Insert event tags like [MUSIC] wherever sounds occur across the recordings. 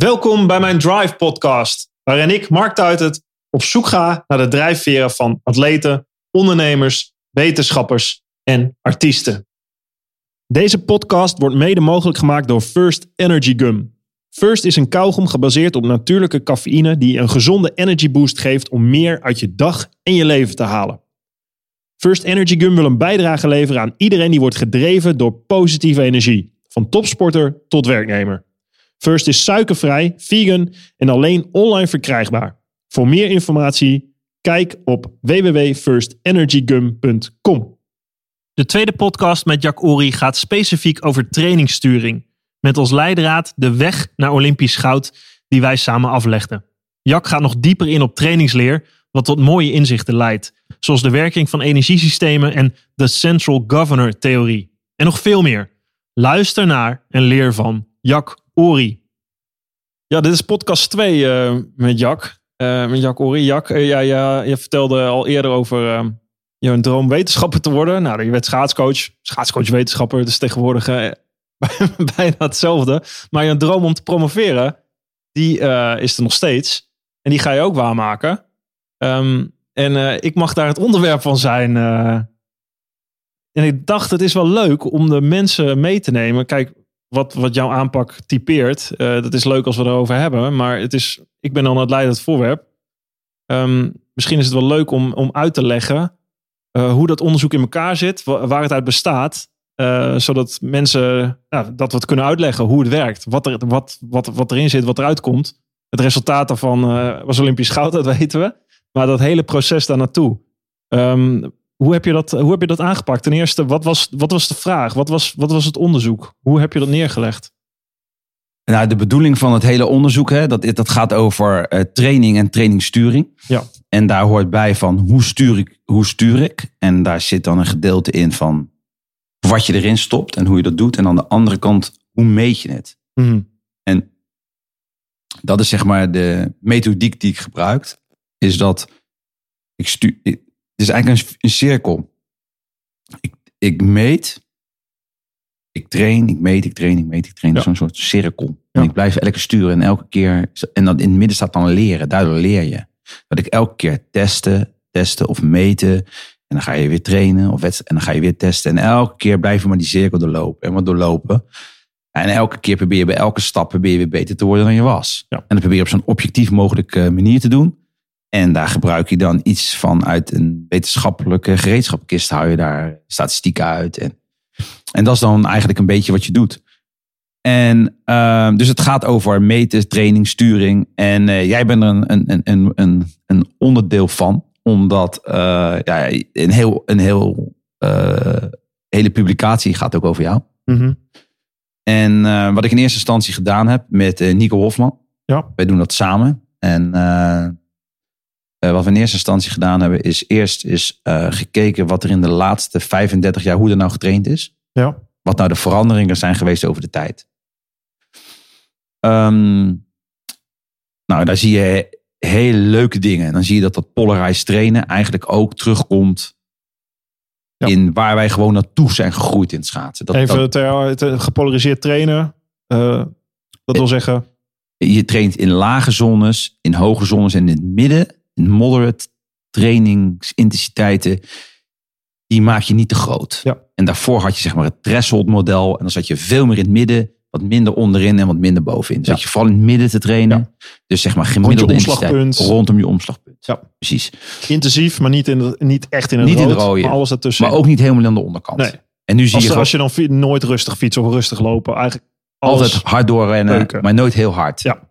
Welkom bij mijn Drive podcast, waarin ik, Mark Tuitert, op zoek ga naar de drijfveren van atleten, ondernemers, wetenschappers en artiesten. Deze podcast wordt mede mogelijk gemaakt door First Energy Gum. First is een kauwgom gebaseerd op natuurlijke cafeïne die een gezonde energy boost geeft om meer uit je dag en je leven te halen. First Energy Gum wil een bijdrage leveren aan iedereen die wordt gedreven door positieve energie, van topsporter tot werknemer. First is suikervrij, vegan en alleen online verkrijgbaar. Voor meer informatie kijk op www.firstenergygum.com. De tweede podcast met Jack Ori gaat specifiek over trainingssturing. Met als leidraad de weg naar Olympisch goud die wij samen aflegden. Jack gaat nog dieper in op trainingsleer, wat tot mooie inzichten leidt. Zoals de werking van energiesystemen en de Central Governor theorie. En nog veel meer. Luister naar en leer van Jack Ori. Ja, dit is podcast 2 eh, met Jack. Eh, met Jack Ori. Jack, eh, ja, ja, je vertelde al eerder over uh, je droom wetenschapper te worden. Nou, je werd schaatscoach. Schaatscoach wetenschapper. Dus tegenwoordig [LAUGHS] bijna hetzelfde. Maar je droom om te promoveren, die is er nog steeds. En die ga je ook waarmaken. Ehm, en ik mag daar het onderwerp van zijn. en ik dacht, het is wel leuk om de mensen mee te nemen. Kijk, wat, wat jouw aanpak typeert, uh, dat is leuk als we erover hebben. Maar het is, ik ben dan het leidend voorwerp. Um, misschien is het wel leuk om, om uit te leggen uh, hoe dat onderzoek in elkaar zit, waar het uit bestaat. Uh, zodat mensen, nou, dat het kunnen uitleggen hoe het werkt. Wat, er, wat, wat, wat erin zit, wat eruit komt. Het resultaat daarvan was Olympisch goud, dat [LAUGHS] weten we. Maar dat hele proces daar naartoe. Um, hoe heb je dat, hoe heb je dat aangepakt? Ten eerste, wat was, wat was de vraag? Wat was, wat was het onderzoek? Hoe heb je dat neergelegd? Nou, de bedoeling van het hele onderzoek, hè, dat, dat gaat over uh, training en trainingssturing. Ja. En daar hoort bij van hoe stuur, ik, hoe stuur ik? En daar zit dan een gedeelte in van wat je erin stopt en hoe je dat doet. En aan de andere kant, hoe meet je het? Mm En dat is zeg maar de methodiek die ik gebruik. Is dat ik stuur, is eigenlijk een, een cirkel. Ik, ik meet, ik train, ik meet, ik train, ik meet, ik train. Ja. Zo'n soort cirkel. En ik blijf elke sturen en elke keer. En dan in het midden staat dan leren. Daardoor leer je. Dat ik elke keer testen, testen of meten. En dan ga je weer trainen of wedstrijden. En dan ga je weer testen. En elke keer blijf je maar die cirkel doorlopen. En wat doorlopen. En elke keer probeer je bij elke stap probeer je weer beter te worden dan je was. Ja. En dat probeer je op zo'n objectief mogelijke manier te doen. En daar gebruik je dan iets van uit een wetenschappelijke gereedschapkist. Hou je daar statistieken uit. En, en dat is dan eigenlijk een beetje wat je doet. En uh, dus het gaat over meten, training, sturing. En uh, jij bent er een, een, een, een, een onderdeel van. Omdat uh, ja, een, heel, een heel, uh, hele publicatie gaat ook over jou. Mm -hmm. En wat ik in eerste instantie gedaan heb met Nico Hofman. Ja. Wij doen dat samen. En uh, wat we in eerste instantie gedaan hebben, is eerst is, uh, gekeken wat er in de laatste 35 jaar, hoe er nou getraind is. Ja. Wat nou de veranderingen zijn geweest over de tijd. Um, nou, daar zie je hele leuke dingen. En dan zie je dat dat polarized trainen eigenlijk ook terugkomt ja. in waar wij gewoon naartoe zijn gegroeid in het schaatsen. Dat, Even dat, ter, ter, gepolariseerd trainen. Uh, dat wil zeggen. Je traint in lage zones, in hoge zones en in het midden moderate trainingsintensiteiten, die maak je niet te groot. Ja. En daarvoor had je zeg maar het threshold model. En dan zat je veel meer in het midden, wat minder onderin en wat minder bovenin. Dus ja. dat je vooral in het midden te trainen. Ja. Dus zeg maar gemiddelde intensiteit rondom je omslagpunt. Ja. Precies. Intensief, maar niet, in de, niet echt in het niet rood, in de rode. Maar alles ertussen. Maar ook niet helemaal aan de onderkant. Nee. En nu zie als, je als je dan nooit rustig fietsen of rustig lopen, eigenlijk altijd hard doorrennen, maar nooit heel hard. Ja.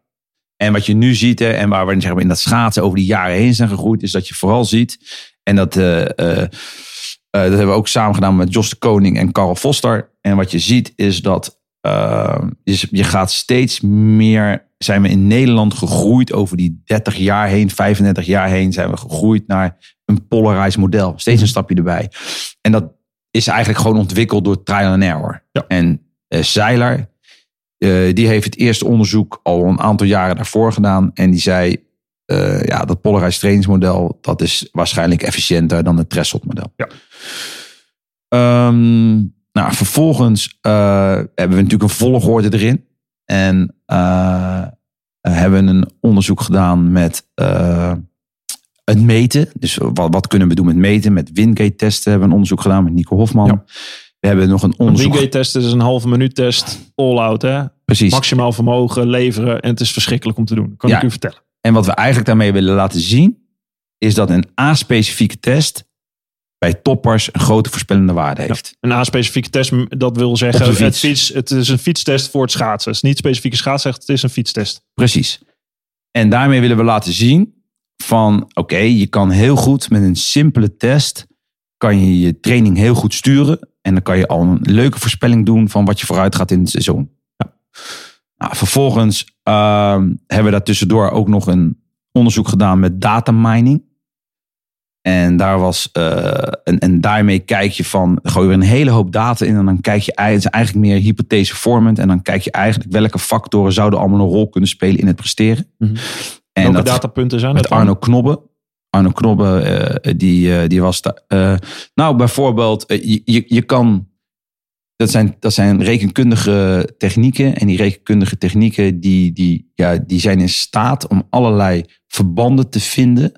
En wat je nu ziet, hè, en waar we zeg maar, in dat schaatsen over die jaren heen zijn gegroeid, is dat je vooral ziet, en dat, uh, uh, uh, dat hebben we ook samen gedaan met Jos de Koning en Karel Foster. En wat je ziet is dat je gaat steeds meer, zijn we in Nederland gegroeid over die 30 jaar heen, 35 jaar heen, zijn we gegroeid naar een polarized model. Steeds een stapje erbij. En dat is eigenlijk gewoon ontwikkeld door trial and error. Ja. En Zeiler, uh, die heeft het eerste onderzoek al een aantal jaren daarvoor gedaan. En die zei, uh, ja, dat polarized trainingsmodel, dat is waarschijnlijk efficiënter dan het threshold model. Ja. Um, nou, vervolgens uh, hebben we natuurlijk een volgorde erin. En hebben een onderzoek gedaan met eh, het meten. Dus wat, wat kunnen we doen met meten? Met Wingate testen hebben we een onderzoek gedaan met Nico Hofman. Ja. We hebben nog een Een onderzoek. Wingate-test is een halve minuut test. All-out, hè? Precies. Maximaal vermogen leveren. En het is verschrikkelijk om te doen. Kan Ja. ik u vertellen. En wat we eigenlijk daarmee willen laten zien, is dat een A-specifieke test bij toppers een grote voorspellende waarde heeft. Een A-specifieke test, dat wil zeggen, fiets. het is een fietstest voor het schaatsen. Het is niet specifieke schaatsen, het is een fietstest. Precies. En daarmee willen we laten zien van, oké, je kan heel goed met een simpele test, kan je je training heel goed sturen. En dan kan je al een leuke voorspelling doen van wat je vooruit gaat in het seizoen. Nou, vervolgens ehm, hebben we daar tussendoor ook nog een onderzoek gedaan met data mining. En, daar was, eh, en, en daarmee kijk je van, gooi je een hele hoop data in en dan kijk je, het is eigenlijk meer hypothese vormend. En dan kijk je eigenlijk welke factoren zouden allemaal een rol kunnen spelen in het presteren. Mhm. En Welke dat datapunten zijn met dat dan? Arno Knobbe. Arno Knobbe, eh, die, eh, die was daar. eh, nou, bijvoorbeeld, je, je, je kan. Dat zijn, dat zijn rekenkundige technieken. En die rekenkundige technieken die, die, ja, die zijn in staat om allerlei verbanden te vinden.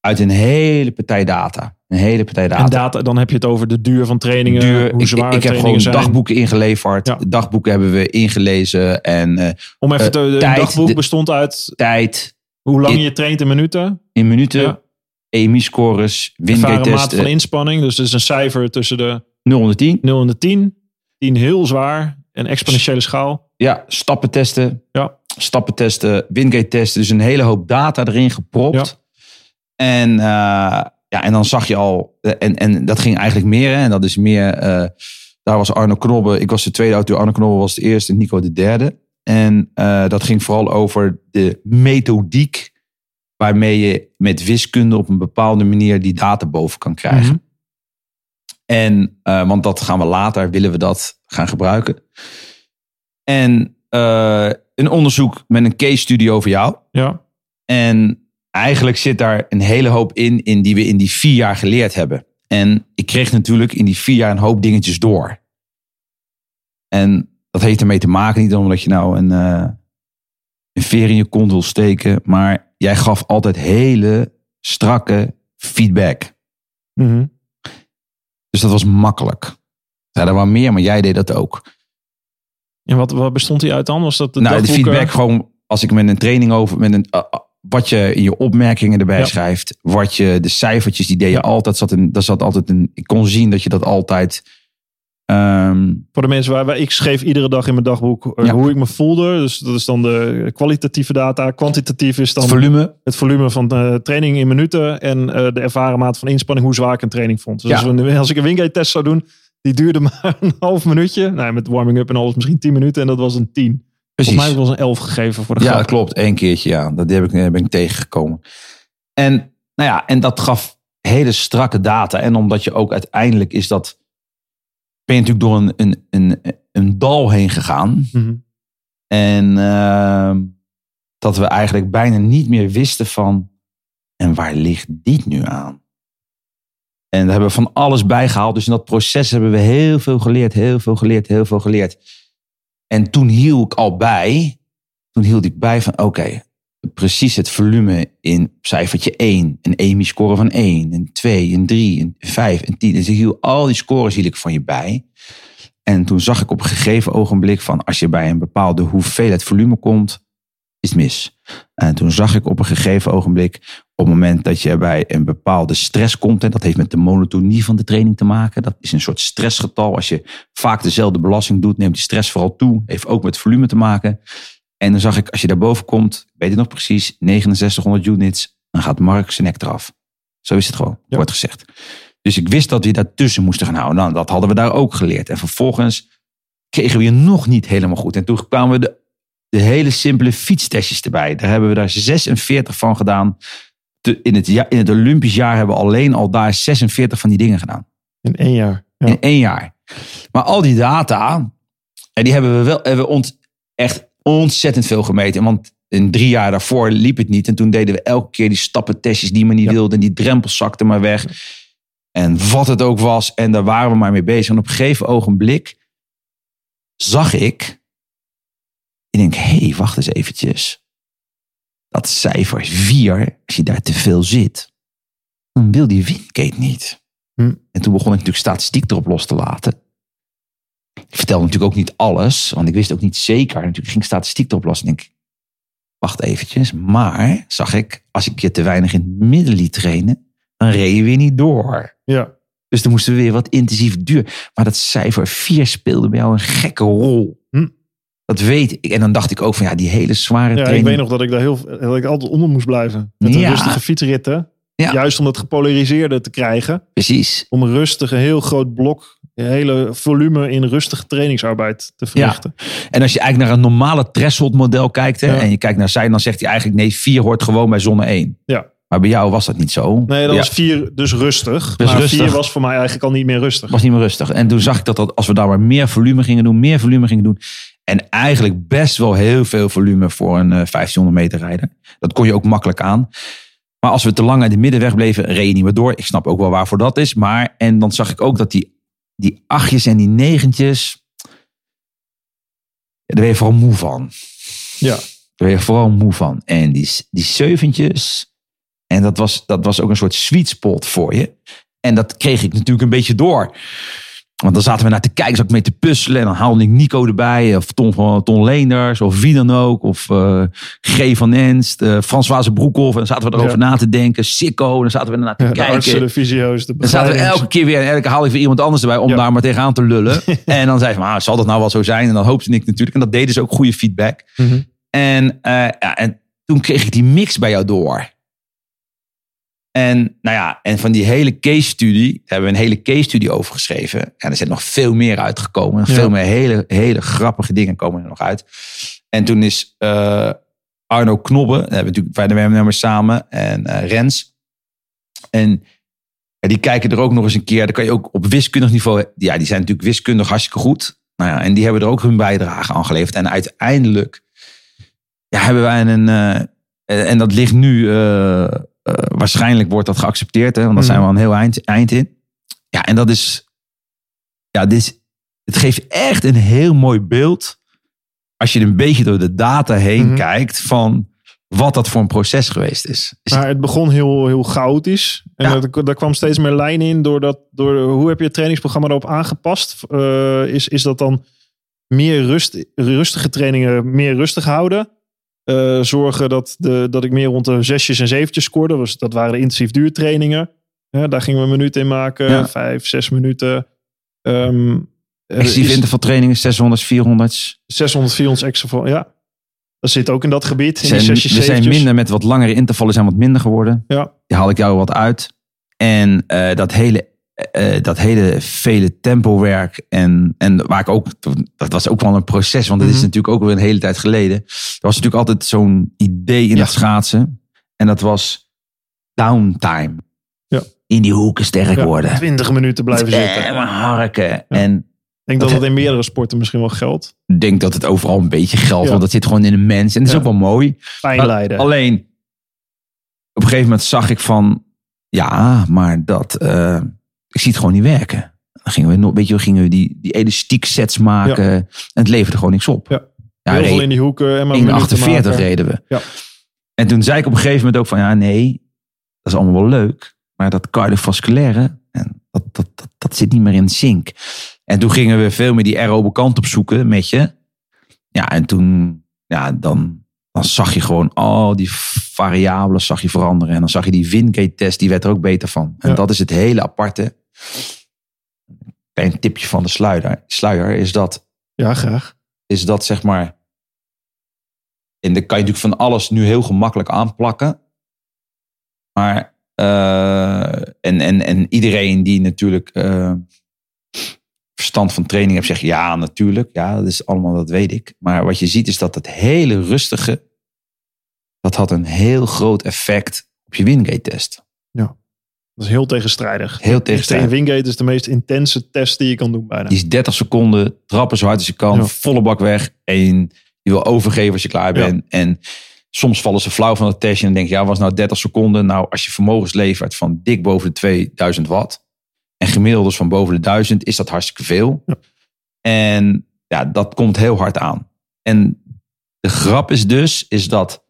uit een hele partij data. Een hele partij data. En data, dan heb je het over de duur van trainingen, Duur, hoe ik, zwaar ik heb trainingen gewoon zijn. dagboeken ingeleverd. Ja. De dagboeken hebben we ingelezen. En Om even te, tijd, dagboek de- bestond uit tijd hoe lang in- je traint in minuten. in minuten. Ja. EMI-scores, Ervaren maat van inspanning. Dus het is een cijfer tussen de 0 en de 10. 0 en de 10. 10 heel zwaar. Een exponentiële schaal. Ja, stappen testen. Ja. Stappen testen, Wingate testen. Dus een hele hoop data erin gepropt. En, eh, ja, en dan zag je al, eh, en, en dat ging eigenlijk meer. Hè, en dat is meer, eh, daar was Arno Knobbe. Ik was de tweede auteur, Arno Knobbe was de eerste en Nico de derde. En eh, dat ging vooral over de methodiek waarmee je met wiskunde op een bepaalde manier die data boven kan krijgen. Mhm. En, eh, want dat gaan we later, willen we dat gaan gebruiken. En eh, een onderzoek met een case study over jou. Ja. En eigenlijk zit daar een hele hoop in, in die we in die vier jaar geleerd hebben. En ik kreeg natuurlijk in die vier jaar een hoop dingetjes door. En dat heeft ermee te maken, niet omdat je nou een, eh, een veer in je kont wil steken, maar jij gaf altijd hele strakke feedback. Mhm. Dus dat was makkelijk. Ja, er waren meer, maar jij deed dat ook. En wat, wat bestond die uit dan? Was dat de nou, de feedback gewoon als ik met een training over, met een, uh, uh, wat je in je opmerkingen erbij Ja. schrijft, wat je, de cijfertjes, die deed je altijd, zat een, daar zat altijd een, ik kon zien dat je dat altijd, ehm, Voor de mensen waar, waar ik schreef iedere dag in mijn dagboek eh, Ja. hoe ik me voelde. Dus dat is dan de kwalitatieve data. Kwantitatief is dan het volume. het volume van de training in minuten. En eh, de ervaren maat van inspanning, hoe zwaar ik een training vond. Dus Ja. als, we, als ik een Wingate test zou doen, die duurde [LAUGHS] maar een half minuutje. Nou, met warming up en alles misschien 10 minuten. En dat was een 10. Precies. Volgens mij was een 11 gegeven voor de Ja, grap. dat klopt. Eén keertje, ja. Dat heb ik, eh, ben ik tegengekomen. En, nou ja, en dat gaf hele strakke data. En omdat je ook uiteindelijk is dat, ben je natuurlijk door een, een, een, een dal heen gegaan. Mhm. En ehm, dat we eigenlijk bijna niet meer wisten van, en waar ligt dit nu aan? En daar hebben we van alles bijgehaald. Dus in dat proces hebben we heel veel geleerd, heel veel geleerd, heel veel geleerd. En toen hield ik al bij, toen hield ik bij van, oké, precies het volume in cijfertje 1. Een EMI-score van 1, een 2, een 3, een 5, een 10. Dus ik hield al die scores hield ik van je bij. En toen zag ik op een gegeven ogenblik van als je bij een bepaalde hoeveelheid volume komt, is mis. En toen zag ik op een gegeven ogenblik, op het moment dat je bij een bepaalde stress komt, en dat heeft met de monotonie van de training te maken, dat is een soort stressgetal. Als je vaak dezelfde belasting doet, neemt die stress vooral toe. Heeft ook met volume te maken. En dan zag ik, als je daarboven komt, weet het nog precies, 6900 units, dan gaat Mark zijn nek eraf. Zo is het gewoon, Ja. wordt gezegd. Dus ik wist dat we daartussen moesten gaan houden. Nou, dat hadden we daar ook geleerd. En vervolgens kregen we je nog niet helemaal goed. En toen kwamen we de, de hele simpele fietstestjes erbij. Daar hebben we daar 46 van gedaan. In, het, ja- in het Olympisch jaar hebben we alleen al daar 46 van die dingen gedaan. In één jaar. Ja. In één jaar. Maar al die data, en die hebben we wel hebben we ont, echt ontzettend veel gemeten. Want in drie jaar daarvoor liep het niet. En toen deden we elke keer die stappentestjes die men niet Ja. wilde. En die drempels zakten maar weg. En wat het ook was. En daar waren we maar mee bezig. En op een gegeven ogenblik zag ik Ik denk, hé, hey, wacht eens eventjes. Dat cijfer 4, als je daar te veel zit, dan wil die windgate niet. Hm. En toen begon ik natuurlijk statistiek erop los te laten. Ik vertelde natuurlijk ook niet alles, want ik wist ook niet zeker. Natuurlijk ging statistiek erop ik wacht eventjes. Maar, zag ik, als ik je te weinig in het midden liet trainen, dan reed je weer niet door. Ja. Dus dan moesten we weer wat intensief duur. Maar dat cijfer 4 speelde bij jou een gekke rol. Hm. Dat weet ik. En dan dacht ik ook van ja, die hele zware Ja, ik weet nog dat ik daar heel, dat ik altijd onder moest blijven. Met een Ja. rustige fietsritten. Ja. Juist om dat gepolariseerde te krijgen. Precies. Om een rustige, heel groot blok, hele volume in rustige trainingsarbeid te verrichten. En als je eigenlijk naar een normale threshold model kijkt. Hè, Ja. En je kijkt naar zij, dan zegt hij eigenlijk nee, 4 hoort gewoon bij zonne 1. Ja. Maar bij jou was dat niet zo. Nee, dat Ja, was vier dus rustig. Dus maar rustig. vier was voor mij eigenlijk al niet meer rustig. was niet meer rustig. En toen zag ik dat, dat als we daar maar meer volume gingen doen, meer volume gingen doen. En eigenlijk best wel heel veel volume voor een eh, 1500 meter rijder. Dat kon je ook makkelijk aan. Maar als we te lang uit de middenweg bleven, reed je niet meer door. Ik snap ook wel waarvoor dat is. Maar, en dan zag ik ook dat die, die achtjes en die negentjes, daar ben je vooral moe van. Ja. Daar ben je vooral moe van. En die, die zeventjes, en dat was, dat was ook een soort sweet spot voor je. En dat kreeg ik natuurlijk een beetje door. Want dan zaten we naar te kijken, zat ik mee te puzzelen. En dan haalde ik Nico erbij, of Ton, van Ton Leenders, of wie dan ook. Of eh, G van Enst, eh Françoise Broekhoff. En dan zaten we erover Ja. na te denken. Sikko, en dan zaten we ernaar te Ja, de kijken. artsen, de fysio's, de Dan zaten we elke keer weer, en elke keer haal ik weer iemand anders erbij om Ja. daar maar tegenaan te lullen. [LAUGHS] en dan zei ze, maar zal dat nou wel zo zijn? En dan hoopte ik natuurlijk. En dat deden ze ook goede feedback. Mhm. En, ja, en toen kreeg ik die mix bij jou door. En, nou ja, en van die hele case studie, daar hebben we een hele case studie over geschreven. En er zijn nog veel meer uitgekomen. Ja. Veel meer hele, hele grappige dingen komen er nog uit. En toen is eh, Arno Knobbe, daar hebben we natuurlijk bij de samen, en eh, Rens. En ja, die kijken er ook nog eens een keer. Dan kan je ook op wiskundig niveau, ja, die zijn natuurlijk wiskundig hartstikke goed. Nou ja, en die hebben er ook hun bijdrage aan geleverd. En uiteindelijk ja, hebben wij een. eh, en dat ligt nu. Waarschijnlijk wordt dat geaccepteerd, hè, want daar Mhm. zijn we al een heel eind, eind in. Ja, en dat is. Ja, dit is, het geeft echt een heel mooi beeld. Als je een beetje door de data heen Mhm. kijkt. van wat dat voor een proces geweest is. Is- Maar het begon heel, heel chaotisch. En Ja. er, daar kwam steeds meer lijn in. Doordat, door, hoe heb je het trainingsprogramma erop aangepast? Eh, is, is dat dan meer rust, rustige trainingen meer rustig houden? Eh, zorgen dat, de, dat ik meer rond de zesjes en zeventjes scoorde. Dus dat waren de intensief duurtrainingen. Ja, daar gingen we een minuut in maken. Ja. Vijf, zes minuten. Is intervaltrainingen, 600, 400. 600, 400 extra. Ja, dat zit ook in dat gebied. In die Zijn, zesjes, we zijn minder met wat langere intervallen zijn wat minder geworden. Ja. Die haal ik jou wat uit. En eh, dat hele, eh, dat hele vele tempowerk. En, en waar ik ook, dat was ook wel een proces. Want dat is Mhm. natuurlijk ook weer een hele tijd geleden. Er was natuurlijk altijd zo'n idee in Ja. het schaatsen. En dat was downtime. Ja. In die hoeken sterk Ja, worden. 20 minuten blijven zitten. En maar harken. En Ik denk dat het in meerdere sporten misschien wel geldt. ik denk dat het overal een beetje geldt. Ja. Want dat zit gewoon in de mens. En dat is ook wel mooi. Lijden. Alleen, op een gegeven moment zag ik van, ja, maar dat, eh, ik zie het gewoon niet werken. Dan gingen we, nog- weet je, gingen we die, die elastiek sets maken. En het leverde gewoon niks op. Ja. Ja, Heel veel in die hoeken. En maar 1,48 minuten reden we. Ja. En toen zei ik op een gegeven moment ook van, ja, nee, dat is allemaal wel leuk. Maar dat cardiovasculaire, en dat, dat, dat, dat zit niet meer in sync. En toen gingen we veel meer die aerobe kant op zoeken met je. Ja, en toen, ja, dan, dan zag je gewoon al die variabelen zag je veranderen. En dan zag je die Wingate test, die werd er ook beter van. En Ja. dat is het hele aparte. Klein tipje van de sluier, sluier is dat Ja, graag. is dat zeg maar. En dan kan je natuurlijk van alles nu heel gemakkelijk aanplakken. Maar. eh, en, en, en iedereen die natuurlijk. eh, verstand van training heeft, zegt ja, natuurlijk. Ja, dat is allemaal, dat weet ik. Maar wat je ziet is dat het hele rustige. Dat had een heel groot effect op je Wingate-test. Dat is heel tegenstrijdig. Heel Tegen tegenstrijdig. Wingate is de meest intense test die je kan doen bijna. Die is 30 seconden, trappen zo hard als je kan, Ja. volle bak weg. En je wil overgeven als je klaar Ja. bent. En soms vallen ze flauw van het testje en dan denk je, ja, was nou 30 seconden. Nou, als je vermogens levert van dik boven de 2000 watt en gemiddeldes van boven de 1000, is dat hartstikke veel. Ja. En ja, dat komt heel hard aan. En de grap is dus, is dat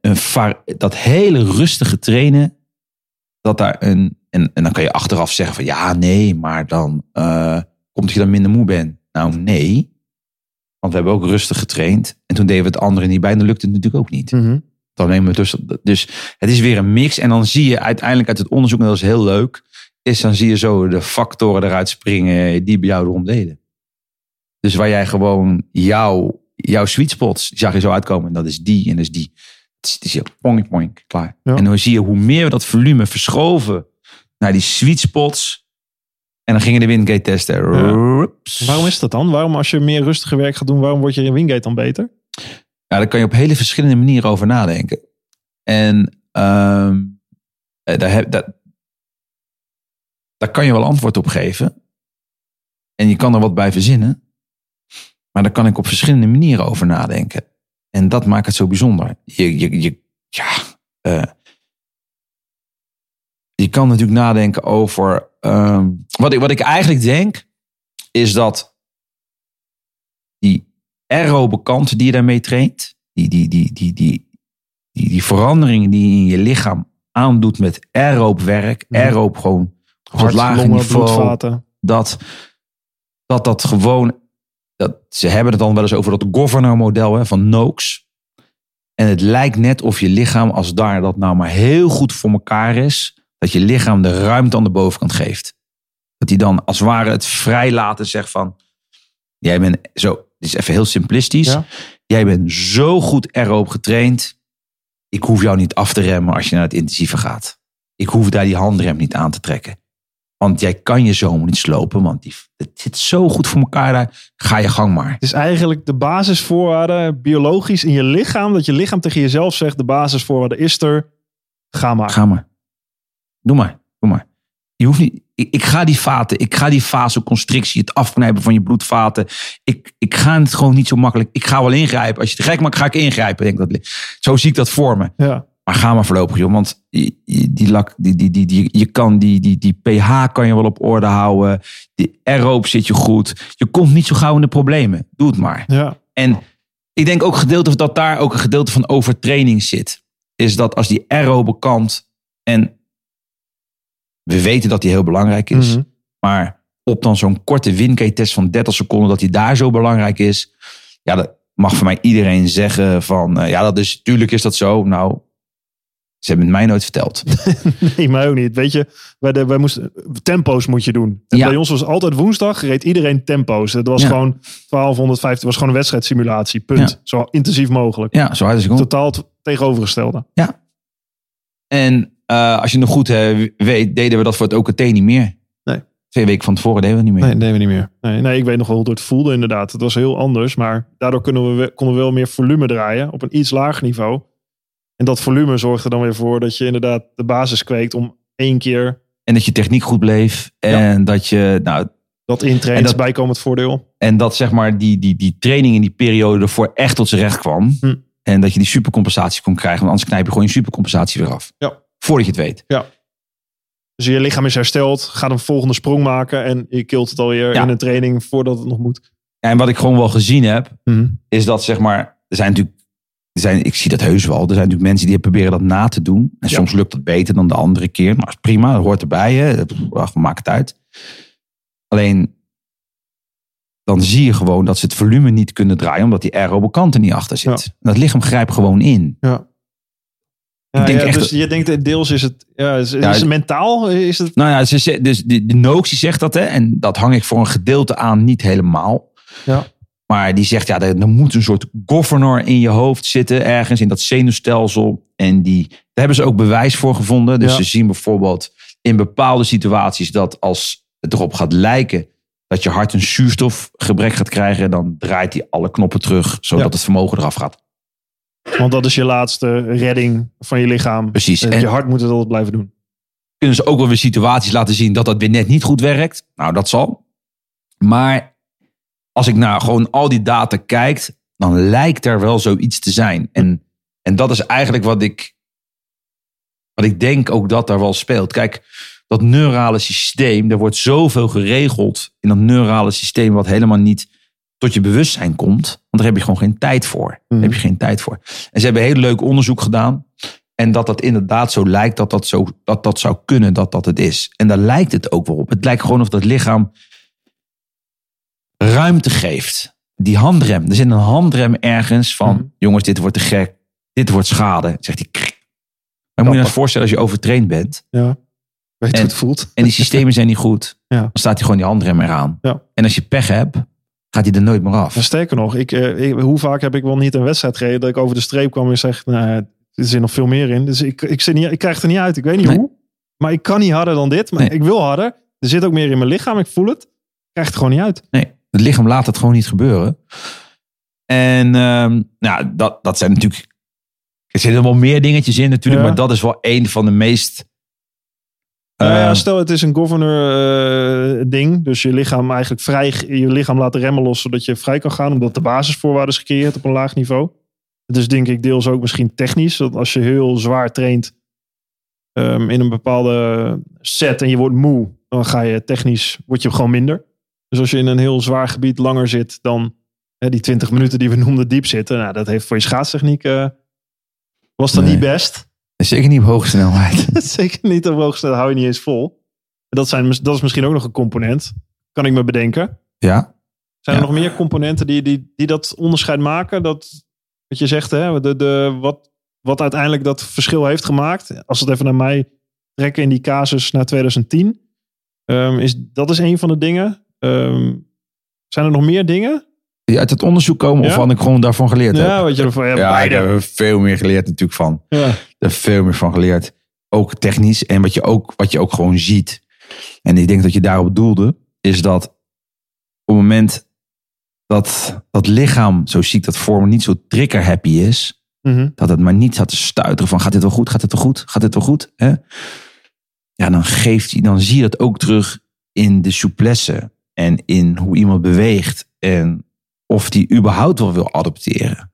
een dat hele rustige trainen, dat daar een, en, en dan kan je achteraf zeggen van ja, nee, maar dan eh, komt je dan minder moe bent. Nou, nee. Want we hebben ook rustig getraind. En toen deden we het andere niet bij. En dan lukte het natuurlijk ook niet. Mhm. Dan nemen we dus, dus het is weer een mix. En dan zie je uiteindelijk uit het onderzoek, en dat is heel leuk, is dan zie je zo de factoren eruit springen die bij jou erom deden. Dus waar jij gewoon jouw, jouw sweet spots, zag je zo uitkomen. En dat is die en dat is die. Het is, je poink, poink, klaar. Ja. En dan zie je hoe meer we dat volume verschoven naar die sweet spots. En dan gingen de windgate testen. Waarom is dat dan? Waarom als je meer rustige werk gaat doen, waarom word je in Wingate dan beter? Ja, daar kan je op hele verschillende manieren over nadenken. En ehm, eh, daar, heb, daar, daar kan je wel antwoord op geven. En je kan er wat bij verzinnen. Maar daar kan ik op verschillende manieren over nadenken. En dat maakt het zo bijzonder. Je, je, je, ja, eh, je kan natuurlijk nadenken over. ehm, wat, ik, wat ik eigenlijk denk, is dat die aerobe kant die je daarmee traint, die, die, die, die, die, die, die veranderingen die je in je lichaam aandoet met aerobe werk, Mhm. aerobe gewoon op het Hart, lage longen, niveau, bloedvaten. dat, dat dat gewoon, dat, ze hebben het dan wel eens over dat governor model hè, van Noakes. En het lijkt net of je lichaam, als daar dat nou maar heel goed voor elkaar is, dat je lichaam de ruimte aan de bovenkant geeft. Dat hij dan als het ware het vrijlaten zegt van, jij bent zo, dit is even heel simplistisch. Ja. Jij bent zo goed erop getraind. Ik hoef jou niet af te remmen als je naar het intensieve gaat. Ik hoef daar die handrem niet aan te trekken. Want jij kan je zomer niet slopen, want die, het zit zo goed voor elkaar daar. Ga je gang maar. Het is eigenlijk de basisvoorwaarden biologisch in je lichaam. Dat je lichaam tegen jezelf zegt, de basisvoorwaarde is er. Ga maar. Ga maar. Doe maar. Doe maar. Je hoeft niet, ik, ik ga die vaten, ik ga die vasoconstrictie, het afknijpen van je bloedvaten. Ik, ik ga het gewoon niet zo makkelijk. Ik ga wel ingrijpen. Als je het gek maakt, ga ik ingrijpen. Denk dat, zo zie ik dat voor me. Ja. Maar ga maar voorlopig, joh. Want die, lak, die, die, die, die, je kan die, die, die pH kan je wel op orde houden. Die aeroop zit je goed. Je komt niet zo gauw in de problemen. Doe het maar. ja. En ik denk ook gedeelte, dat daar ook een gedeelte van overtraining zit. Is dat als die aerobe kant, en we weten dat die heel belangrijk is, Mhm. maar op dan zo'n korte windgate-test van 30 seconden, dat die daar zo belangrijk is. Ja, dat mag voor mij iedereen zeggen van, eh, ja, dat is, tuurlijk is dat zo. Nou, ze hebben het mij nooit verteld. [LAUGHS] Nee, mij ook niet. Weet je, wij, de, wij moesten, tempo's moet je doen. En Ja. bij ons was altijd woensdag, reed iedereen tempo's. Het was Ja. gewoon 1250, was gewoon een wedstrijdsimulatie. Punt. Ja. Zo intensief mogelijk. Ja, zo hard als ik kon. Totaal tegenovergestelde. En eh, als je nog goed eh, weet, deden we dat voor het OKT niet meer. Nee. Twee weken van tevoren deden we het niet meer. Nee, deden we niet meer. Nee, nee, ik weet nog wel hoe het voelde inderdaad. Het was heel anders, maar daardoor kunnen we, konden we wel meer volume draaien op een iets lager niveau. En dat volume zorgt er dan weer voor dat je inderdaad de basis kweekt om één keer En dat je techniek goed bleef. En dat je, nou, dat intraint, dat- bijkomend voordeel. en dat zeg maar die, die, die training in die periode ervoor echt tot zijn recht kwam. Hm. En dat je die supercompensatie kon krijgen. Want anders knijp je gewoon je supercompensatie weer af. Ja. Voordat je het weet. Dus je lichaam is hersteld, gaat een volgende sprong maken en je kilt het alweer Ja. in een training voordat het nog moet. En wat ik gewoon wel gezien heb, is dat zeg maar, er zijn natuurlijk, zijn, ik zie dat heus wel, er zijn natuurlijk mensen die proberen dat na te doen. En Ja. soms lukt dat beter dan de andere keer. Maar prima, dat hoort erbij. Hè. Ach, maak het uit. Alleen, dan zie je gewoon dat ze het volume niet kunnen draaien, omdat die aerobe kant er niet achter zit. Ja. Dat lichaam grijpt gewoon in. Ja. Ja, Ik denk ja, echt dus je denkt eh, deels is het, ja, is, Ja, is het mentaal? Is het, Nou ja, ze, dus de, de Nooks die zegt dat, hè, en dat hang ik voor een gedeelte aan, niet helemaal. Ja. Maar die zegt, ja, er, moet een soort governor in je hoofd zitten, ergens in dat zenuwstelsel. En die, daar hebben ze ook bewijs voor gevonden. Dus Ja. ze zien bijvoorbeeld in bepaalde situaties dat als het erop gaat lijken dat je hart een zuurstofgebrek gaat krijgen, dan draait hij alle knoppen terug, zodat Ja. het vermogen eraf gaat. want dat is je laatste redding van je lichaam. Precies. En En je hart moet het altijd blijven doen. kunnen ze ook wel weer situaties laten zien dat dat weer net niet goed werkt. Nou, dat zal. Maar als ik naar gewoon al die data kijk, dan lijkt er wel zoiets te zijn. En, en dat is eigenlijk wat ik, wat ik denk ook dat daar wel speelt. Kijk, dat neurale systeem, er wordt zoveel geregeld in dat neurale systeem wat helemaal niet tot je bewustzijn komt. Want daar heb je gewoon geen tijd voor. Daar heb je geen tijd voor. En ze hebben heel leuk onderzoek gedaan. En dat dat inderdaad zo lijkt dat dat, zo, dat dat zou kunnen dat dat het is. En daar lijkt het ook wel op. Het lijkt gewoon of dat lichaam ruimte geeft. Die handrem. Er zit een handrem ergens van... Mhm. jongens, dit wordt te gek. Dit wordt schade. Zegt hij. Maar moet je je voorstellen als je overtraind bent... Ja. Weet En- hoe het voelt. en die systemen zijn niet goed... [LAUGHS] Ja. dan staat hij gewoon die handrem eraan. Ja. En als je pech hebt, gaat hij er nooit meer af. Sterker nog, ik, eh, ik- hoe vaak heb ik wel niet een wedstrijd gereden dat ik over de streep kwam en zeg, nou, er zit nog veel meer in. Dus ik, ik, zit niet, ik krijg het er niet uit. Ik weet niet Nee. hoe. Maar ik kan niet harder dan dit. Maar Nee. ik wil harder. Er zit ook meer in mijn lichaam. Ik voel het. Ik krijg het gewoon niet uit. Nee, het lichaam laat het gewoon niet gebeuren. En ehm, nou, dat, dat zijn natuurlijk... Er zitten wel meer dingetjes in natuurlijk, Ja. maar dat is wel een van de meest... Nou ja, eh, stel het is een governor eh, ding. Dus je lichaam eigenlijk vrij, je lichaam laten remmen los zodat je vrij kan gaan. Omdat de basisvoorwaarden is gecreëerd op een laag niveau. Dus denk ik deels ook misschien technisch. Dat als je heel zwaar traint ehm, in een bepaalde set en je wordt moe. Dan ga je technisch, word je gewoon minder. Dus als je in een heel zwaar gebied langer zit dan hè, die 20 minuten die we noemden diep zitten. Nou, dat heeft voor je schaatstechniek, eh, was dat Nee. niet best. zeker niet op hoge snelheid. [LAUGHS] Zeker niet op hoogste, hou je niet eens vol. Dat, zijn, dat is misschien ook nog een component. Kan ik me bedenken. ja, Zijn er Ja. nog meer componenten die, die, die dat onderscheid maken? Dat, wat je zegt, hè? De, de, wat, wat uiteindelijk dat verschil heeft gemaakt. Als we het even naar mij trekken in die casus naar 2010. ehm, is, dat is een van de dingen. Ehm, zijn er nog meer dingen? die uit het onderzoek komen of Ja? wat ik gewoon daarvan geleerd heb. Ja, wat je ervan hebt. Ja, ik beide. heb er veel meer geleerd natuurlijk van. Ja. Daar heb veel meer van geleerd. Ook technisch. En wat je ook, wat je ook gewoon ziet. En ik denk dat je daarop doelde. Is dat op het moment dat dat lichaam, zo zie ik dat voor me, niet zo trigger happy is. Mhm. Dat het maar niet gaat te stuiteren van gaat dit wel goed, gaat dit wel goed, gaat dit wel goed. Hè? Ja, dan geeft hij, dan zie je dat ook terug in de souplesse. En in hoe iemand beweegt. En of die überhaupt wel wil adopteren.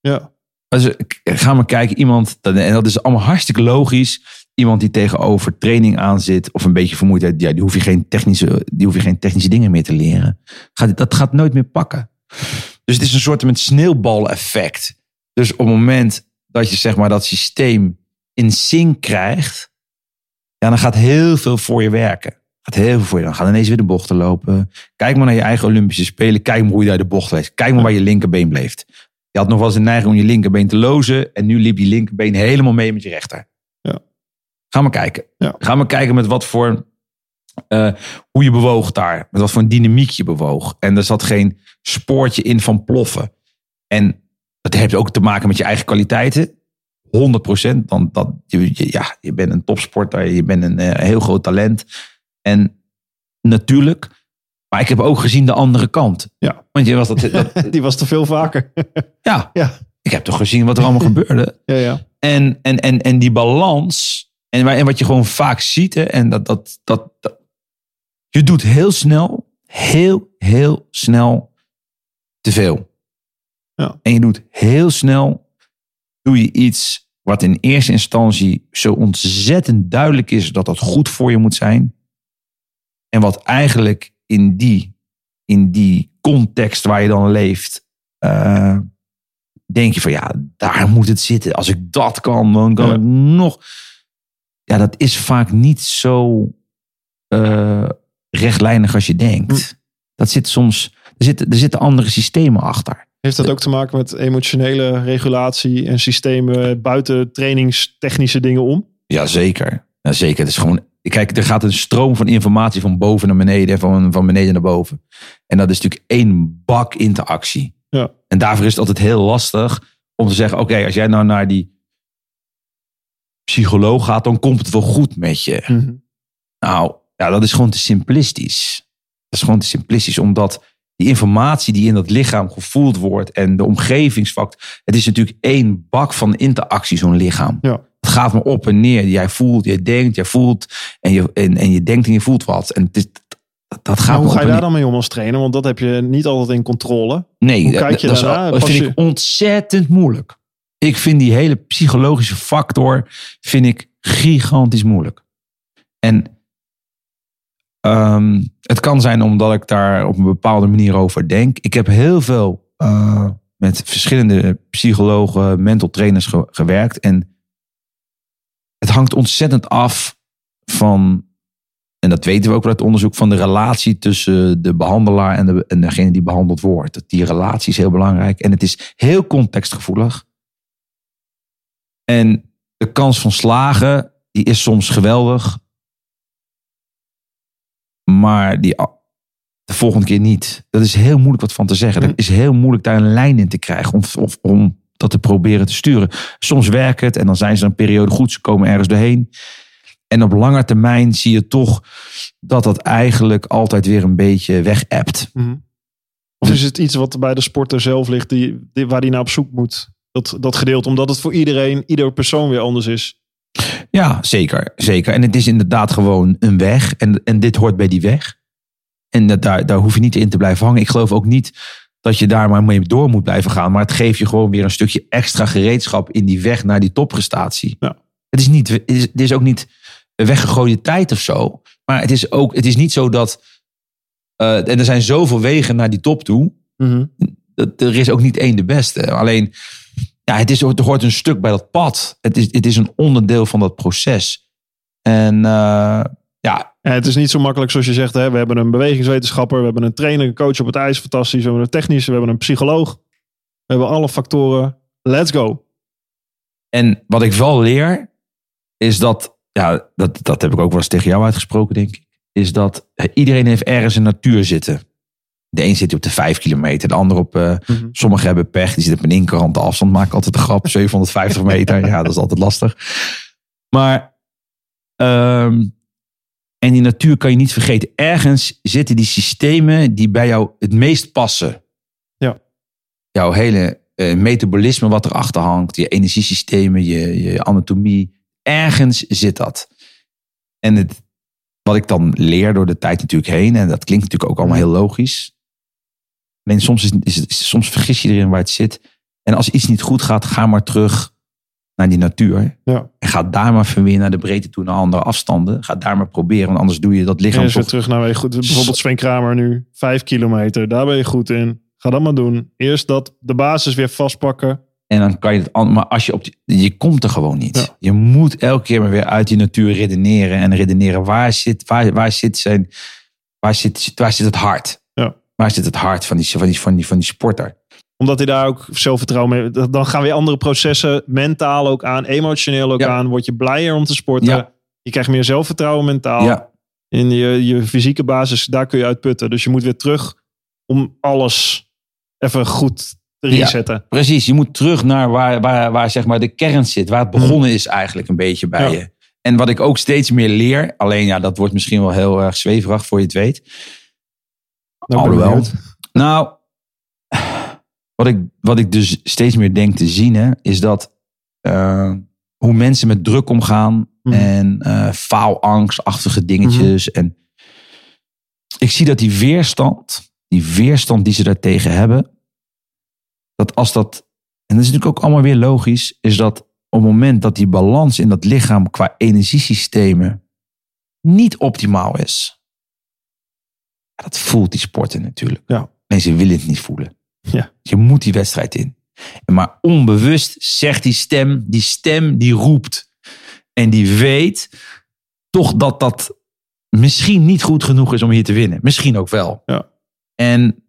ja. Als, ik- ga maar kijken, iemand, en dat is allemaal hartstikke logisch. Iemand die tegenover training aan zit, of een beetje vermoeidheid, ja, die, hoef je geen technische, die hoef je geen technische dingen meer te leren. Gaat, dat gaat nooit meer pakken. Dus het is een soort met sneeuwbal-effect. Dus op het moment dat je zeg maar dat systeem in sync krijgt, ja, dan gaat heel veel voor je werken. Gaat heel veel voor je. Dan gaan ineens weer de bochten lopen. Kijk maar naar je eigen Olympische Spelen. Kijk maar hoe je daar de bocht leest. Kijk maar waar je linkerbeen bleef. Je had nog wel eens een neiging om je linkerbeen te lozen. En nu liep je linkerbeen helemaal mee met je rechter. Ja. Ga maar kijken. Ja. Ga maar kijken met wat voor... eh, hoe je bewoog daar. Met wat voor een dynamiek je bewoog. En er zat geen spoortje in van ploffen. En dat heeft ook te maken met je eigen kwaliteiten. 100%. Want dat, je, je- ja, je bent een topsporter. Je bent een eh, heel groot talent. En natuurlijk... Maar ik heb ook gezien de andere kant. Ja. Want je was dat, [LAUGHS] dat, Die was te veel vaker. ja, ja. ik heb toch gezien wat er allemaal gebeurde. Ja, ja. En, en, en, en die balans. En, wat je gewoon vaak ziet. Hè, en dat, dat, dat, dat- je doet heel snel. Heel, heel snel te veel. Ja. En je doet heel snel. Doe je iets wat in eerste instantie zo ontzettend duidelijk is. Dat dat goed voor je moet zijn. En wat eigenlijk in die, in die context waar je dan leeft. eh, denk je van ja, daar moet het zitten. Als ik dat kan, dan kan Ja. ik nog. Ja, dat is vaak niet zo eh, rechtlijnig als je denkt. Hm. Dat zit soms. Er zitten, er zitten andere systemen achter. Heeft dat ook te maken met emotionele regulatie en systemen buiten trainingstechnische dingen om? Jazeker. Ja, zeker. Het is gewoon. Kijk, er gaat een stroom van informatie van boven naar beneden en van, van beneden naar boven. En dat is natuurlijk één bak interactie. Ja. En daarvoor is het altijd heel lastig om te zeggen: oké, als jij nou naar die psycholoog gaat, dan komt het wel goed met je. Nou, ja, dat is gewoon te simplistisch. Dat is gewoon te simplistisch, omdat die informatie die in dat lichaam gevoeld wordt en de omgevingsfactor, het is natuurlijk één bak van interactie, zo'n lichaam. Ja. Het gaat maar op en neer. Jij voelt, jij denkt, jij voelt en je, en, en je denkt en je voelt wat. En het is, dat, gaat Maar hoe ga je daar dan mee om als trainer? Want dat heb je niet altijd in controle. Nee, Hoe kijk je dat, is- daarna? dat vind je- ik ontzettend moeilijk. Ik vind die hele psychologische factor vind ik gigantisch moeilijk. En Ehm, het kan zijn omdat ik daar op een bepaalde manier over denk. Ik heb heel veel uh, met verschillende psychologen, mental trainers ge gewerkt. En het hangt ontzettend af van, en dat weten we ook uit onderzoek, van de relatie tussen de behandelaar en, de, en degene die behandeld wordt. Die relatie is heel belangrijk en het is heel contextgevoelig. En de kans van slagen, die is soms geweldig. Maar die, de volgende keer niet. Dat is heel moeilijk wat van te zeggen. Het is heel moeilijk daar een lijn in te krijgen. Of, of om dat te proberen te sturen. Soms werkt het en dan zijn ze een periode goed. Ze komen ergens doorheen. En op lange termijn zie je toch dat dat eigenlijk altijd weer een beetje weg Mm Of is het iets wat bij de sporter zelf ligt, die, die, waar die naar op zoek moet? Dat, dat gedeelte, omdat het voor iedereen, ieder persoon weer anders is. Ja, zeker. zeker. En het is inderdaad gewoon een weg. En, en dit hoort bij die weg. En dat, daar, daar hoef je niet in te blijven hangen. Ik geloof ook niet dat je daar maar mee door moet blijven gaan. Maar het geeft je gewoon weer een stukje extra gereedschap in die weg naar die topprestatie. Ja. Het, is niet, het, is, het is ook niet weggegooide tijd of zo. Maar het is, ook, het is niet zo dat. Uh, en er zijn zoveel wegen naar die top toe. Mm dat, er is ook niet één de beste. Alleen, ja, het, is, het hoort een stuk bij dat pad. Het is, het is een onderdeel van dat proces. En uh, ja. Het is niet zo makkelijk zoals je zegt. Hè? We hebben een bewegingswetenschapper, we hebben een trainer, een coach op het ijs, fantastisch. We hebben een technische, we hebben een psycholoog. We hebben alle factoren. Let's go. En wat ik wel leer, is dat, ja, dat, dat heb ik ook wel eens tegen jou uitgesproken, denk ik. Is dat iedereen heeft ergens een natuur zitten. De een zit op de 5 kilometer, de ander op. Uh, mm Sommigen hebben pech, die zitten op een inkerante afstand. Maak altijd een grap, [LAUGHS] 750 meter. Ja, dat is altijd lastig. Maar um, en die natuur kan je niet vergeten. Ergens zitten die systemen die bij jou het meest passen. Ja. Jouw hele uh, metabolisme wat erachter hangt. Je energiesystemen, je, je anatomie. Ergens zit dat. En het, wat ik dan leer door de tijd natuurlijk heen. En dat klinkt natuurlijk ook allemaal heel logisch. Alleen soms, is, is, is, soms vergis je erin waar het zit. En als iets niet goed gaat, ga maar terug naar die natuur. Ja. En ga daar maar van weer naar de breedte toe, naar andere afstanden. Ga daar maar proberen, want anders doe je dat lichaam. En je terug naar goed. Bijvoorbeeld Sven Kramer nu, vijf kilometer. Daar ben je goed in. Ga dat maar doen. Eerst dat de basis weer vastpakken. En dan kan je het, maar als je op die, je komt er gewoon niet. Je moet elke keer maar weer uit die natuur redeneren en redeneren. Waar zit, waar, waar zit zijn, waar zit, waar zit het hart? Ja. Waar zit het hart van die, van die, van die, van die sporter? Omdat hij daar ook zelfvertrouwen mee... Dan gaan weer andere processen mentaal ook aan. Emotioneel ook aan. Word je blijer om te sporten. Je krijgt meer zelfvertrouwen mentaal. Ja. In je, je fysieke basis, daar kun je uitputten. Dus je moet weer terug om alles even goed te resetten. precies, je moet terug naar waar, waar, waar zeg maar de kern zit. Waar het begonnen is eigenlijk een beetje bij je. En wat ik ook steeds meer leer. Alleen ja, dat wordt misschien wel heel erg zweverig voor je het weet. Nou, Alhoewel. Nou, wat ik, wat ik dus steeds meer denk te zien, hè, is dat uh, hoe mensen met druk omgaan Mhm. en uh, faalangstachtige dingetjes. En ik zie dat die weerstand, die weerstand die ze daartegen hebben, dat als dat, en dat is natuurlijk ook allemaal weer logisch, is dat op het moment dat die balans in dat lichaam qua energiesystemen niet optimaal is, dat voelt die sporter natuurlijk. Ja. En ze willen het niet voelen. Ja. Je moet die wedstrijd in. Maar onbewust zegt die stem, die stem die roept. En die weet toch dat dat misschien niet goed genoeg is om hier te winnen. Misschien ook wel. Ja. En,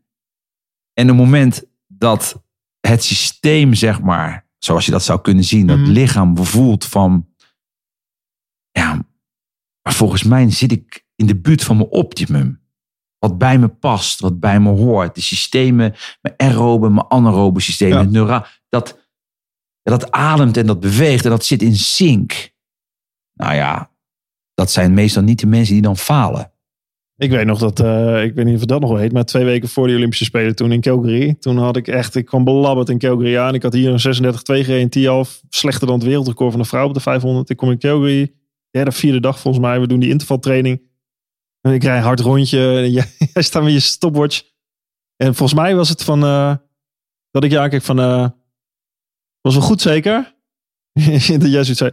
en het moment dat het systeem, zeg maar, zoals je dat zou kunnen zien, dat Mhm. lichaam voelt van, ja, maar volgens mij zit ik in de buurt van mijn optimum. Wat bij me past, wat bij me hoort. De systemen, mijn aerobe, mijn anaerobe systemen, Ja. het neura, dat, dat ademt en dat beweegt en dat zit in sync. Nou ja, dat zijn meestal niet de mensen die dan falen. Ik weet nog dat, eh, ik weet niet of het dat nog wel heet, maar twee weken voor de Olympische Spelen toen in Calgary. Toen had ik echt, ik kwam belabberd in Calgary aan. Ik had hier een 36-2 gereden, 10 slechter dan het wereldrecord van de vrouw op de 500. Ik kom in Calgary, derde, vierde dag volgens mij. We doen die intervaltraining. En ik rij een hard rondje. En [LAUGHS] jij, jij staat met je stopwatch. En volgens mij was het van, eh, dat ik je aankijk van, eh, was wel goed zeker? [LAUGHS] dat jij zoiets zei,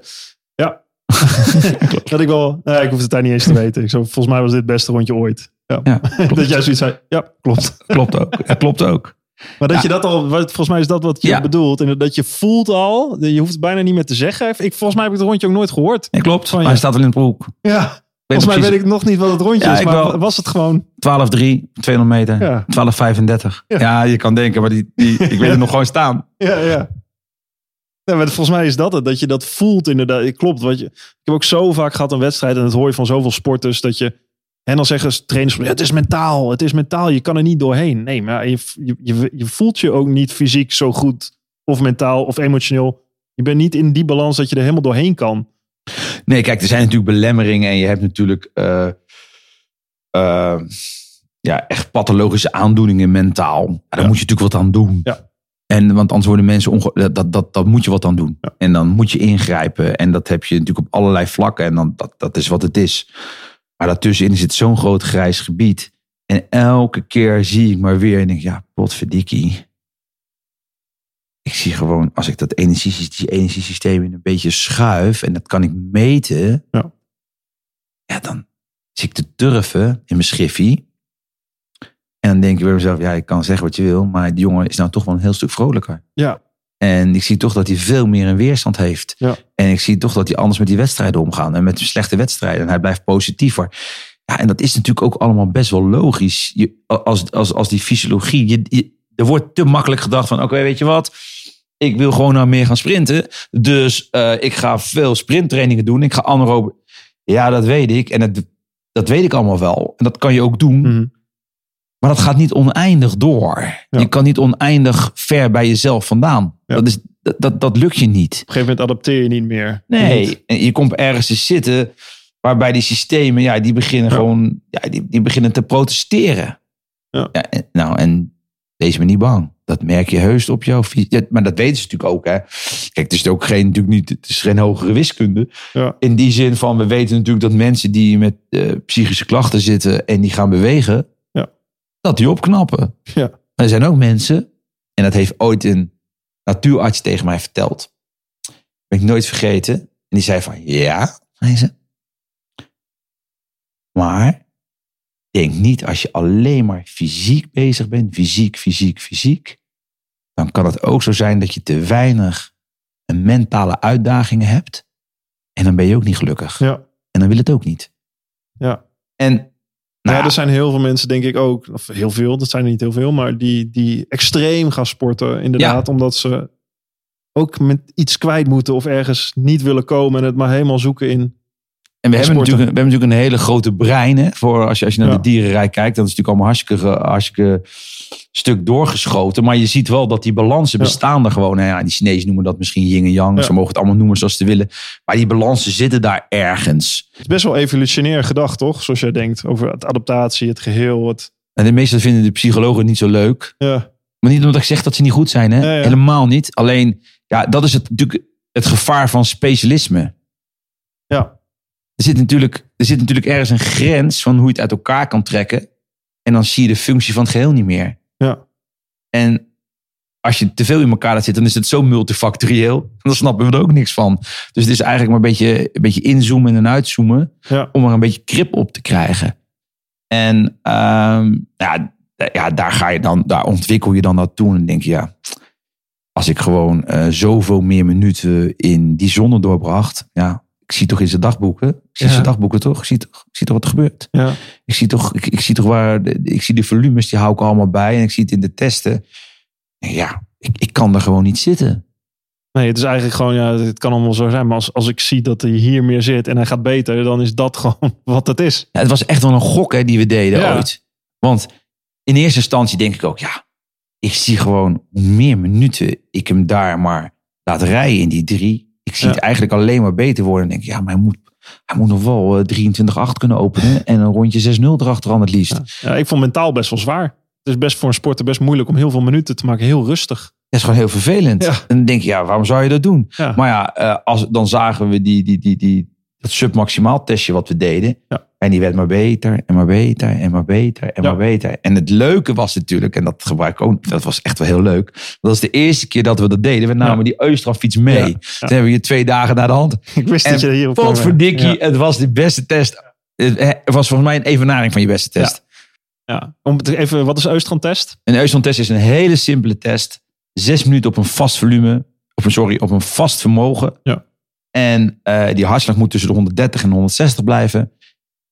ja, [LAUGHS] dat ik wel, nee, ik hoef het daar niet eens te weten. Ik zo, volgens mij was dit het beste rondje ooit. Ja. Ja, dat jij zoiets zei, ja, klopt. klopt ook. Ja, klopt ook. Maar dat Ja. je dat al, volgens mij is dat wat je Ja. bedoelt. En dat je voelt al, je hoeft het bijna niet meer te zeggen. Ik, volgens mij heb ik het rondje ook nooit gehoord. Nee, klopt. Maar hij staat wel in het broek. Ja, volgens mij precies. weet ik nog niet wat het rondje Ja, is. Maar wel. was het gewoon, 12-3, 200 meter. Ja. 12-35. Ja. Ja. je kan denken, maar die, die, [LAUGHS] ik weet het nog gewoon staan. ja, ja. Ja, maar volgens mij is dat het, dat je dat voelt inderdaad. Klopt, wat je, ik heb ook zo vaak gehad een wedstrijd en dat hoor je van zoveel sporters dat je en dan zeggen ze trainers, ja, het is mentaal, het is mentaal, je kan er niet doorheen. Nee, maar je, je, je voelt je ook niet fysiek zo goed of mentaal of emotioneel. Je bent niet in die balans dat je er helemaal doorheen kan. Nee, kijk, er zijn natuurlijk belemmeringen en je hebt natuurlijk eh, eh, ja, echt pathologische aandoeningen mentaal. Daar Ja. moet je natuurlijk wat aan doen. Ja. En, want anders worden mensen onge... Dat, dat, dat, dat moet je wat aan doen. En dan moet je ingrijpen. En dat heb je natuurlijk op allerlei vlakken. En dan, dat, dat is wat het is. Maar daartussenin zit zo'n groot grijs gebied. En elke keer zie ik maar weer en denk, ja, potverdikkie. Ik zie gewoon, als ik dat energie, die energiesysteem in een beetje schuif en dat kan ik meten. Ja. Ja, dan zit ik te turven in mijn schiffie. En dan denk ik bij mezelf, ja, ik kan zeggen wat je wil, maar die jongen is nou toch wel een heel stuk vrolijker. Ja, En ik zie toch dat hij veel meer een weerstand heeft. Ja. En ik zie toch dat hij anders met die wedstrijden omgaan. En met slechte wedstrijden. En hij blijft positiever. Ja, en dat is natuurlijk ook allemaal best wel logisch. Je, als, als, als die fysiologie. Je, je- er wordt te makkelijk gedacht van, oké, weet je wat? Ik wil gewoon nou meer gaan sprinten. Dus eh, ik ga veel sprinttrainingen doen. Ik ga anaerobe. Ja, dat weet ik. En dat, dat weet ik allemaal wel. En dat kan je ook doen. Mhm. Maar dat gaat niet oneindig door. Ja. Je kan niet oneindig ver bij jezelf vandaan. Ja. Dat, is, dat, dat, dat lukt je niet. op een gegeven moment adapteer je niet meer. Nee, en je komt ergens te zitten waarbij die systemen, ja, die beginnen Ja. gewoon, ja, die, die beginnen te protesteren. Ja. nou, en wees me niet bang. Dat merk je heus op jouw ja, Maar dat weten ze natuurlijk ook, hè. Kijk, het is ook geen, natuurlijk niet, het is geen hogere wiskunde. Ja. In die zin van, we weten natuurlijk dat mensen die met eh, psychische klachten zitten en die gaan bewegen, Ja. dat die opknappen. Ja. Maar er zijn ook mensen, en dat heeft ooit een natuurarts tegen mij verteld. Ben ik nooit vergeten. En die zei van, ja, zei ze. Maar denk niet als je alleen maar fysiek bezig bent, fysiek, fysiek, fysiek. Dan kan het ook zo zijn dat je te weinig mentale uitdagingen hebt. En dan ben je ook niet gelukkig. Ja, En dan wil het ook niet. ja. En nou, ja, ja, er zijn heel veel mensen, denk ik ook, of heel veel, dat zijn er niet heel veel, maar die, die extreem gaan sporten, inderdaad, omdat ze ook met iets kwijt moeten of ergens niet willen komen en het maar helemaal zoeken in. En we hebben, natuurlijk, we hebben natuurlijk een hele grote brein. Hè, voor als je, als je naar Ja. de dierenrijk kijkt, dan is het natuurlijk allemaal hartstikke, hartstikke stuk doorgeschoten. Maar je ziet wel dat die balansen Ja. bestaan er gewoon. Nou ja, die Chinezen noemen dat misschien yin en yang. Ja. Ze mogen het allemaal noemen zoals ze willen. Maar die balansen zitten daar ergens. Het is best wel evolutionair gedacht, toch? Zoals jij denkt over het adaptatie, het geheel. Het, En de meesten vinden de psychologen niet zo leuk. ja, Maar niet omdat ik zeg dat ze niet goed zijn. Hè? Helemaal niet. Alleen, ja, dat is het, natuurlijk het gevaar van specialisme. Er zit, natuurlijk, er zit natuurlijk ergens een grens van hoe je het uit elkaar kan trekken. En dan zie je de functie van het geheel niet meer. ja, En als je te veel in elkaar laat zitten, dan is het zo multifactorieel. Dan snappen we er ook niks van. Dus het is eigenlijk maar een beetje, een beetje inzoomen en uitzoomen. ja. Om er een beetje grip op te krijgen. En ehm, ja, ja, daar ga je dan, daar ontwikkel je dan naartoe. En dan denk je, ja, als ik gewoon eh, zoveel meer minuten in die zonne doorbracht. Ja, zie toch in zijn dagboeken. Ik zie Ja. zijn dagboeken toch? Ik zie toch, ik zie toch wat er gebeurt. ja. Ik zie toch, ik, ik zie toch waar, ik zie de volumes, die hou ik allemaal bij. En ik zie het in de testen. En Ja, ik, ik kan er gewoon niet zitten. Nee, het is eigenlijk gewoon, ja, het kan allemaal zo zijn. Maar als, als ik zie dat hij hier meer zit en hij gaat beter, dan is dat [LAUGHS] gewoon wat het is. Ja, het was echt wel een gok hè, die we deden Ja. ooit. Want in eerste instantie denk ik ook, ja, ik zie gewoon hoe meer minuten ik hem daar maar laat rijden in die drie. Ik zie Ja. het eigenlijk alleen maar beter worden. En denk ik, ja, maar hij moet, hij moet nog wel eh, 23-8 kunnen openen. [LAUGHS] En een rondje 6-0 erachteraan het liefst. Ja. Ja, ik vond mentaal best wel zwaar. Het is best voor een sporter best moeilijk om heel veel minuten te maken. Heel rustig. Dat is gewoon heel vervelend. Ja. En dan denk je, ja, waarom zou je dat doen? Maar ja, eh, als, dan zagen we die, die, die, die, dat submaximaal testje wat we deden. Ja. En die werd maar beter en maar beter en maar beter en Ja. maar beter. En het leuke was natuurlijk, en dat gebruik ik ook, dat was echt wel heel leuk. Dat was de eerste keer dat we dat deden. We namen die Eustraf-fiets mee. Ja. Toen hebben we je twee dagen naar de hand. [LAUGHS] Ik wist En dat je hierop kwam, ja. Potverdikkie, het was de beste test. Het was volgens mij een evenaring van je beste test. Ja. Om even, wat is Eustrand test? Een Eustrand-test is een hele simpele test. Zes minuten op een vast volume. Of een, sorry, op een vast vermogen. Ja. En eh, die hartslag moet tussen de 130 en 160 blijven.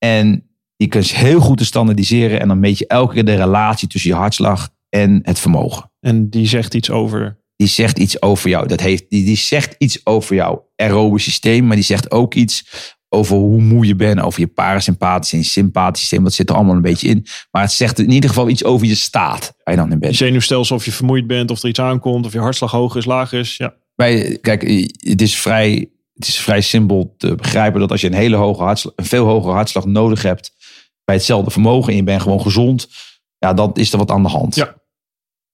En die kun je heel goed te standaardiseren. En dan meet je elke keer de relatie tussen je hartslag en het vermogen. En die zegt iets over. Die zegt iets over jou. Dat heeft, die, die zegt iets over jouw aerobe systeem. Maar die zegt ook iets over hoe moe je bent. Over je parasympathische en je sympathische systeem. Dat zit er allemaal een beetje in. Maar het zegt in ieder geval iets over je staat. Waar je dan in Je bent. zenuwstelsel, of je vermoeid bent, of er iets aankomt, of je hartslag hoog is, laag is. Ja. Bij, kijk, het is, vrij, het is vrij simpel te begrijpen dat als je een hele hoge hartslag, een veel hogere hartslag nodig hebt bij hetzelfde vermogen en je bent gewoon gezond, ja, dan is er wat aan de hand. Ja.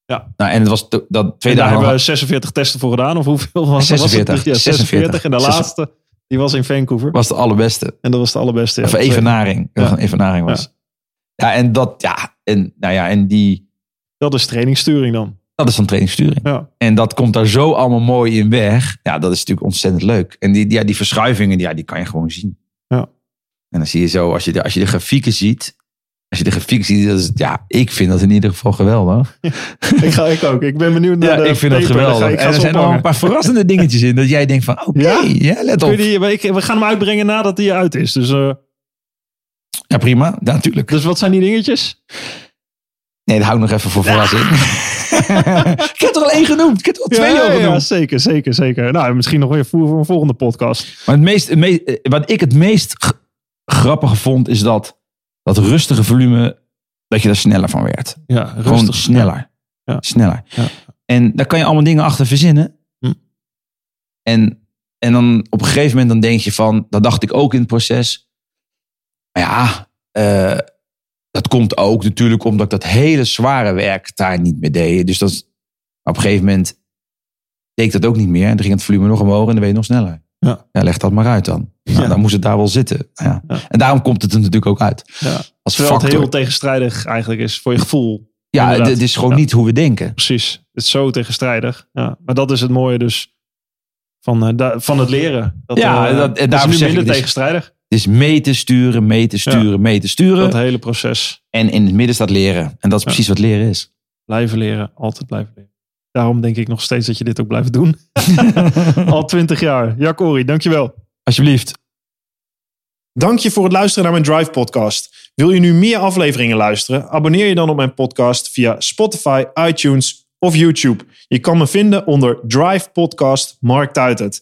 Ja. Nou, en het was dat twee En daar dagen. hebben we 46 testen voor gedaan, of hoeveel was, 46, was het? Ja, 46. En de 46. laatste, die was in Vancouver. was de allerbeste. En dat was de allerbeste. ja. of evenaring. Ja. Ja. Evenaring was. Ja. en dat, ja, en nou ja, en die, Dat is trainingssturing dan. Dat is dan trainingssturing. Ja. En dat komt daar zo allemaal mooi in weg. Ja, dat is natuurlijk ontzettend leuk. En die, ja, die verschuivingen, ja, die kan je gewoon zien. Ja. En dan zie je zo, als je de, als je de grafieken ziet. Als je de grafieken ziet, dat is, ja, ik vind dat in ieder geval geweldig. ik ga ik ook. Ik ben benieuwd naar Ja, de ik vind dat paper. Geweldig. ga- en er zijn nog een paar verrassende dingetjes in. Dat jij denkt van, oké, Ja? ja? let op. die- ik- we gaan hem uitbrengen nadat hij uit is. Dus, eh, Ja, prima. Natuurlijk. dus wat zijn die dingetjes? Nee, dat hou ik nog even voor verrassing. [LAUGHS] [LAUGHS] [LAUGHS] ik heb er al één genoemd. Ik heb er al twee ja, al ja, genoemd. zeker, zeker, zeker. Nou, misschien nog weer voer voor een volgende podcast. Maar het meest, het meest, eh, wat ik het meest grappige vond, is dat dat rustige volume, dat je daar sneller van werd. Ja, Gewoon rustig. sneller. Ja. Sneller. Ja. En daar kan je allemaal dingen achter verzinnen. Hm. En, en dan op een gegeven moment dan denk je van, dat dacht ik ook in het proces. Maar ja, eh, dat komt ook natuurlijk omdat ik dat hele zware werk daar niet meer deed. Dus dat op een gegeven moment deed ik dat ook niet meer. En dan ging het volume nog omhoog en dan ben je nog sneller. Ja. leg dat maar uit dan. Nou, Ja. Dan moest het daar wel zitten. Ja. Ja. En daarom komt het er natuurlijk ook uit. Ja. Als Terwijl het heel tegenstrijdig eigenlijk is voor je gevoel. ja, het is gewoon niet hoe we denken. Precies. Het is zo tegenstrijdig. Ja. Maar dat is het mooie dus van, eh, van het leren. Dat, Ja, eh, dat- en is nu zeg ik minder dus- is meten, sturen, meten, sturen, meten, sturen. Dat hele proces. En in het midden staat leren. En dat is Ja. precies wat leren is. Blijven leren. Altijd blijven leren. Daarom denk ik nog steeds dat je dit ook blijft doen. [LAUGHS] Al twintig jaar. Jacori, dankjewel. Alsjeblieft. Dank je voor het luisteren naar mijn Drive podcast. Wil je nu meer afleveringen luisteren? Abonneer je dan op mijn podcast via Spotify, iTunes of YouTube. Je kan me vinden onder Drive Podcast Mark Tuitert.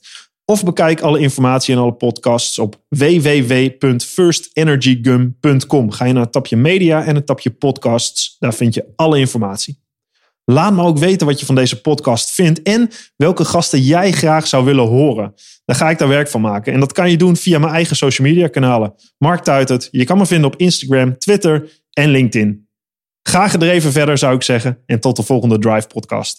Of bekijk alle informatie en alle podcasts op www.firstenergygum.com. Ga je naar het tapje media en het tapje podcasts. Daar vind je alle informatie. Laat me ook weten wat je van deze podcast vindt en welke gasten jij graag zou willen horen. Dan ga ik daar werk van maken. En dat kan je doen via mijn eigen social media kanalen. Mark Tuitert. Je kan me vinden op Instagram, Twitter en LinkedIn. Ga gedreven verder zou ik zeggen. En tot de volgende Drive podcast.